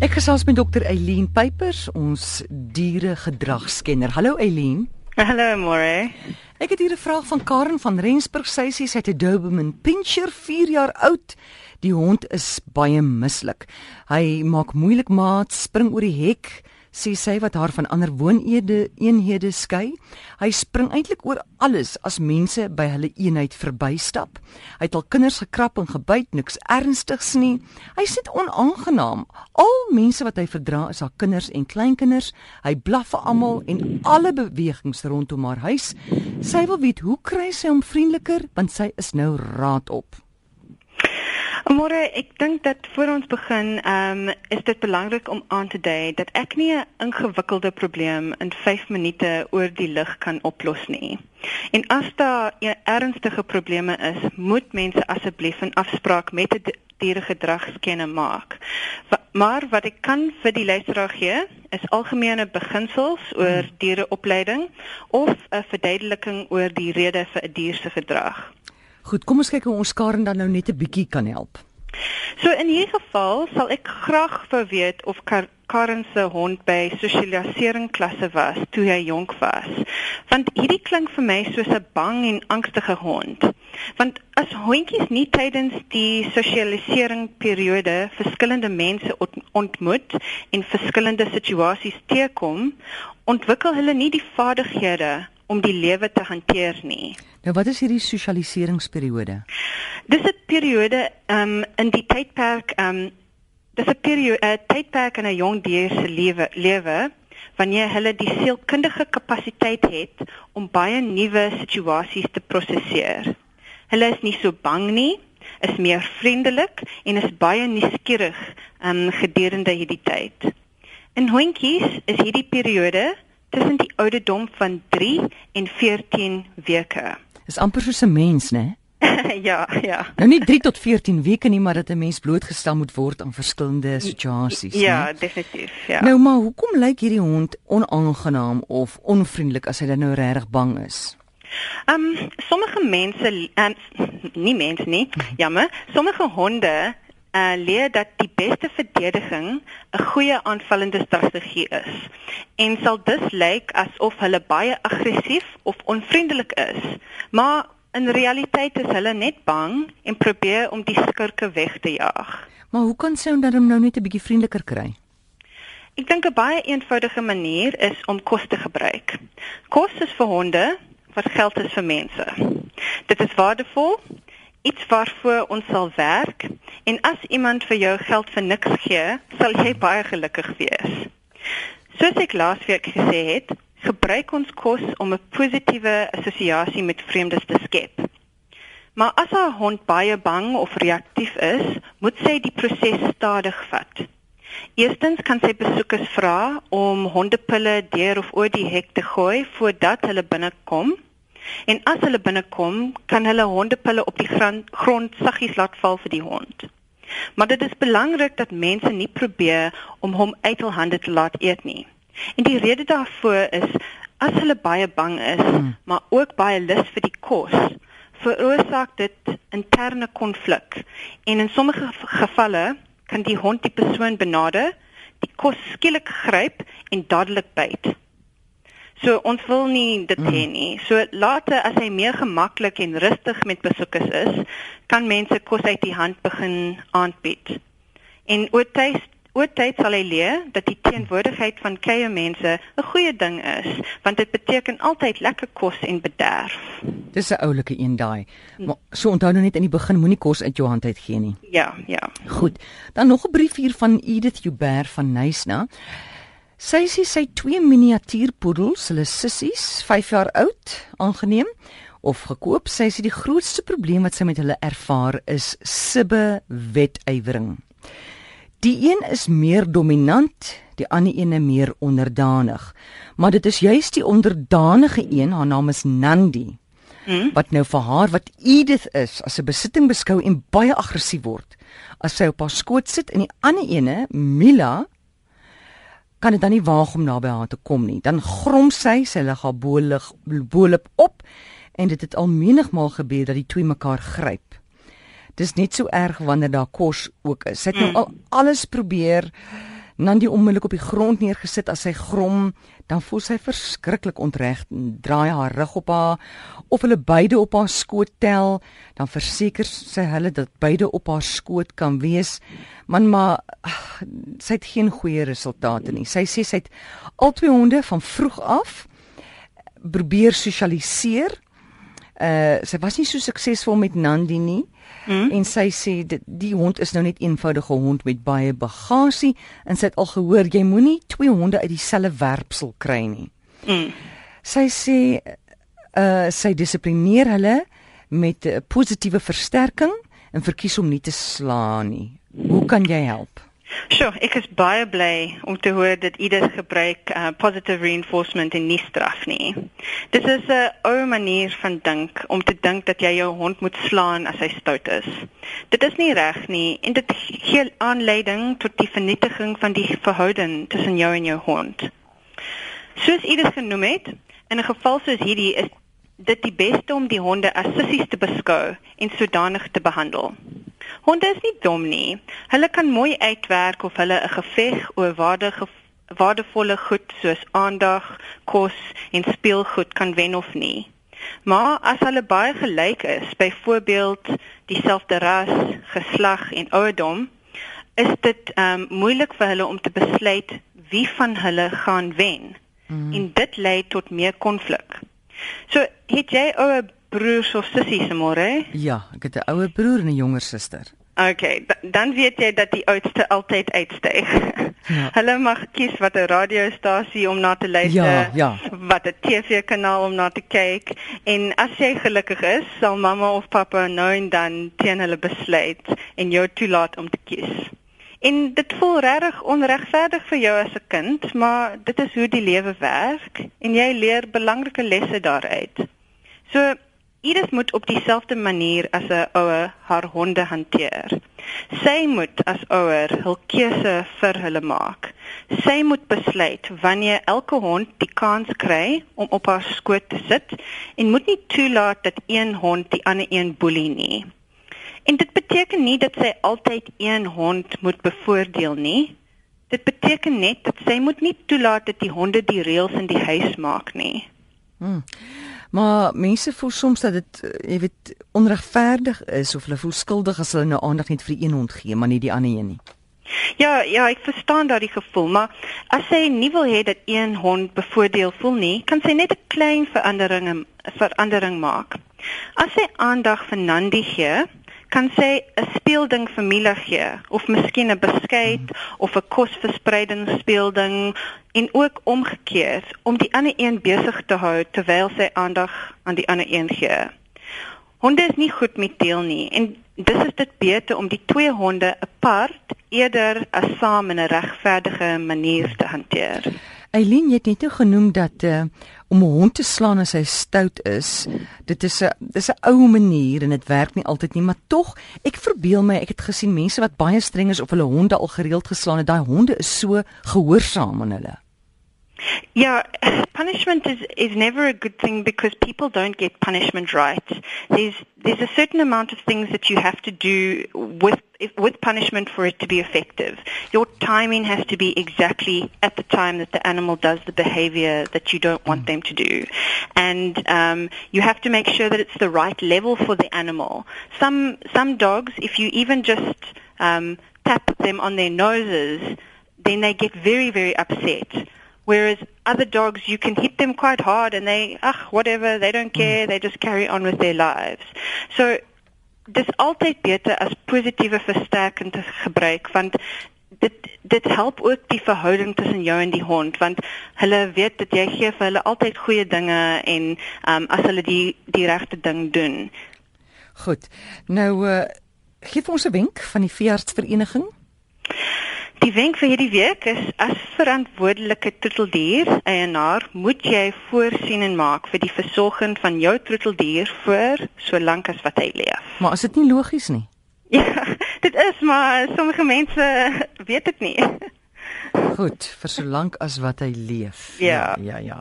Ek gesels met dokter Eileen Pypers, ons dieregedragskenner. Hallo Eileen. Hallo More. Ek het hier 'n vraag van Karen van Rensburg. Sy sê sy het 'n Doberman Pinscher, 4 jaar oud. Die hond is baie mislik. Hy maak moeilik maat, spring oor die hek, sê sy wat haar van ander woonede eenhede skei. Hy spring eintlik oor alles as mense by hulle eenheid verbystap. Hy het al kinders gekrap en gebyt, niks ernstigs nie. Hy sit onaangenaam. Al mense wat hy verdra is haar kinders en kleinkinders. Hy blaf vir almal en alle bewegings rondom haar huis. Sy wil weet hoe kry sy hom vriendeliker want sy is nou raad op. Môre, ek dink dat voor ons begin, ehm um, is dit belangrik om aan te dui dat ek nie 'n ingewikkelde probleem in 5 minute oor die lig kan oplos nie. En as daar ernstige probleme is, moet mense asseblief 'n afspraak met 'n dieregedragskenner maak. Maar wat ek kan vir die luisteraar gee, is algemene beginsels oor diereopleiding of 'n verduideliking oor die rede vir 'n dier se gedrag. Goed, kom ons kyk hoe ons Karen dan nou net 'n bietjie kan help. So in hierdie geval sal ek graag wou weet of Kar Karen se hond by sosialisering klasse was toe hy jonk was. Want hierdie klink vir my soos 'n bang en angstige hond. Want as hondjies nie tydens die sosialisering periode verskillende mense ontmoet en verskillende situasies teekom, ontwikkel hulle nie die vaardighede om die lewe te hanteer nie. Nou wat is hierdie sosialiseringsperiode? Dis 'n periode um in die tydperk um dis 'n periode 'n tydperk in 'n jong dier se lewe lewe wanneer hulle die sielkundige kapasiteit het om baie nuwe situasies te prosesseer. Hulle is nie so bang nie, is meer vriendelik en is baie nuuskierig um gedurende hierdie tyd. In hondjies is hierdie periode tussen die ouderdom van 3 en 14 weke. Dis amper soos 'n mens, né? ja, ja. Nou nie 3 tot 14 weke nie, maar dat 'n mens blootgestel moet word aan verskillende situasies, né? Ja, definitief, ja. Nou maar, hoekom lyk hierdie hond onaangenaam of onvriendelik as hy dan nou regtig bang is? Ehm um, sommige mense en nie mense nie, jammer, sommige honde uh, leer dat die beste verdediging 'n goeie aanvallende strategie is en sal dus lyk asof hulle baie aggressief of onvriendelik is. Maar in realiteit is hulle net bang en probeer om die skurke weg te jaag. Maar hoe kan sy dan hom nou net 'n bietjie vriendeliker kry? Ek dink 'n baie eenvoudige manier is om kos te gebruik. Kos is vir honde wat geld is vir mense. Dit is waardevol iets waarvoor ons sal werk en as iemand vir jou geld vir niks gee, sal jy baie gelukkig wees. Soos ek laasweek gesê het, gebruik ons kos om 'n positiewe assosiasie met vreemdes te skep. Maar as 'n hond baie bang of reaktief is, moet sy die proses stadig vat. Eerstens kan sy besoekers vra om hondepille deur of oor die hek te gooi voordat hulle binnekom. En as hulle binnekom, kan hulle hondepille op die grond saggies laat val vir die hond. Maar dit is belangrik dat mense nie probeer om hom uit hul hande te laat eet nie. En die rede daarvoor is as hulle baie bang is, hmm. maar ook baie lus vir die kos, veroorsaak dit interne konflik. En in sommige gevalle kan die hond die persoon benader, die kos skielik gryp en dadelik byt. So ons wil nie dit hê mm. nie. So later as hy meer gemaklik en rustig met besoekers is, kan mense kos uit die hand begin aanbied. En oor tyd oor tyd sal hy leer dat die teenwoordigheid van keye mense 'n goeie ding is, want dit beteken altyd lekker kos en bederf. Dis 'n oulike een daai. Maar so onthou nou net in die begin moenie kos uit jou hand uit gee nie. Ja, ja. Goed. Dan nog 'n brief hier van Edith Huber van Nysna. Sy sê sy twee miniatuurpoedels, hulle sissies, 5 jaar oud, aangeneem of gekoop. Sy sê die grootste probleem wat sy met hulle ervaar is sibbe wetywering. Die een is meer dominant, die ander een meer onderdanig. Maar dit is juist die onderdanige een, haar naam is Nandi, hmm? wat nou vir haar wat Edith is, as 'n besitting beskou en baie aggressief word. As sy op haar skoot sit en die ander ene, Mila, kan dit dan nie waag om naby haar te kom nie. Dan grom sy, sy lig haar bolig bolop op en dit het al menigmal gebeur dat die twee mekaar gryp. Dis net so erg wanneer daar kos ook is. Sy het nou mm. al alles probeer Nandi onmiddellik op die grond neergesit as sy grom, dan voel sy verskriklik ontreg en draai haar rug op haar of hulle beide op haar skoot tel, dan verseker sy hulle dat beide op haar skoot kan wees. Man maar ach, sy het geen goeie resultate nie. Sy sê sy het al twee honde van vroeg af probeer sosialiseer. Uh sy was nie so suksesvol met Nandi nie. Mm. En sy sê dit die hond is nou net eenvoudige hond met baie bagasie en sy het al gehoor jy moenie twee honde uit dieselfde werpsel kry nie. Mm. Sy sê uh sy dissiplineer hulle met 'n positiewe versterking en verkies om nie te slaan nie. Hoe kan jy help? Sure, ek is baie bly om te hoor dat ieder gebruik uh, positive reinforcement en nie straf nie. Dit is 'n ou manier van dink om te dink dat jy jou hond moet slaan as hy stout is. Dit is nie reg nie en dit gee aanleiding tot die vernietiging van die verhouding tussen jou en jou hond. Soos ieder genoem het, in 'n geval soos hierdie is dit die beste om die honde as sissies te beskou en sodanig te behandel. Honde is nie dom nie. Hulle kan mooi uitwerk of hulle 'n geveg oor waardige waardevolle goed soos aandag, kos en speelgoed kan wen of nie. Maar as hulle baie gelyk is, byvoorbeeld dieselfde ras, geslag en ouderdom, is dit um moeilik vir hulle om te besluit wie van hulle gaan wen. Mm. En dit lei tot meer konflik. So, het jy ouer broers of sissies môre? Ja, ek het 'n ouer broer en 'n jonger suster. Okay, dan weet jy dat die oudste altyd uitstyg. Ja. Hulle mag kies watter radiostasie om na te luister, ja, ja. watter TV-kanaal om na te kyk en as jy gelukkig is, sal mamma of pappa nou en dan teen hulle besluit en jou toelaat om te kies. En dit voel regtig onregverdig vir jou as 'n kind, maar dit is hoe die lewe werk en jy leer belangrike lesse daaruit. So Iris moet op dieselfde manier as 'n ouer haar honde hanteer. Sy moet as ouer hul keuse vir hulle maak. Sy moet besluit wanneer elke hond die kans kry om op haar skoot te sit en moet nie toelaat dat een hond die ander een boelie nie. En dit beteken nie dat sy altyd een hond moet bevoordeel nie. Dit beteken net dat sy moet nie toelaat dat die honde die reëls in die huis maak nie. Hmm. Maar mense voel soms dat dit eh, jy weet onregverdig is of hulle voel skuldig as hulle nou aandag net vir die een hond gee, maar nie die ander een nie. Ja, ja, ek verstaan daardie gevoel, maar as sy nie wil hê dat een hond bevoordeel voel nie, kan sy net 'n klein verandering verandering maak. As sy aandag vir Nandi gee, kan sy 'n speelding vir Mila gee of miskien 'n beskuit of 'n kosverspreidingsspeelding en ook omgekeerd om die ander een besig te hou terwyl sy aandag aan die ander een gee. Honde is nie goed met deel nie en dis is dit beter om die twee honde apart eerder as saam in 'n regverdige manier te hanteer. Eileen, jy het net nou genoem dat uh, om 'n hond te slaan as hy stout is, dit is 'n dis 'n ou manier en dit werk nie altyd nie, maar tog, ek verbeel my ek het gesien mense wat baie streng is of hulle honde al gereeld geslaan het. Daai honde is so gehoorsaam aan hulle. Yeah, punishment is, is never a good thing because people don't get punishment right. There's there's a certain amount of things that you have to do with with punishment for it to be effective. Your timing has to be exactly at the time that the animal does the behavior that you don't want them to do, and um, you have to make sure that it's the right level for the animal. Some some dogs, if you even just um, tap them on their noses, then they get very very upset Whereas other dogs, you can hit them quite hard and they, ach, whatever, they don't care, they just carry on with their lives. So, dis altyd beter as positiewe versterking te gebruik want dit dit help ook die verhouding tussen jou en die hond want hulle weet dat jy gee vir hulle altyd goeie dinge en um, as hulle die die regte ding doen. Goed. Nou uh, gee ons 'n wenk van die veeartsvereniging. Die wenk vir hierdie week is as verantwoordelike troeteldier eienaar moet jy voorsiening maak vir die versorging van jou troeteldier vir solank as wat hy leef. Maar is dit nie logies nie? Ja, dit is maar sommige mense weet dit nie. Goed, vir solank as wat hy leef. Ja, ja, ja. ja.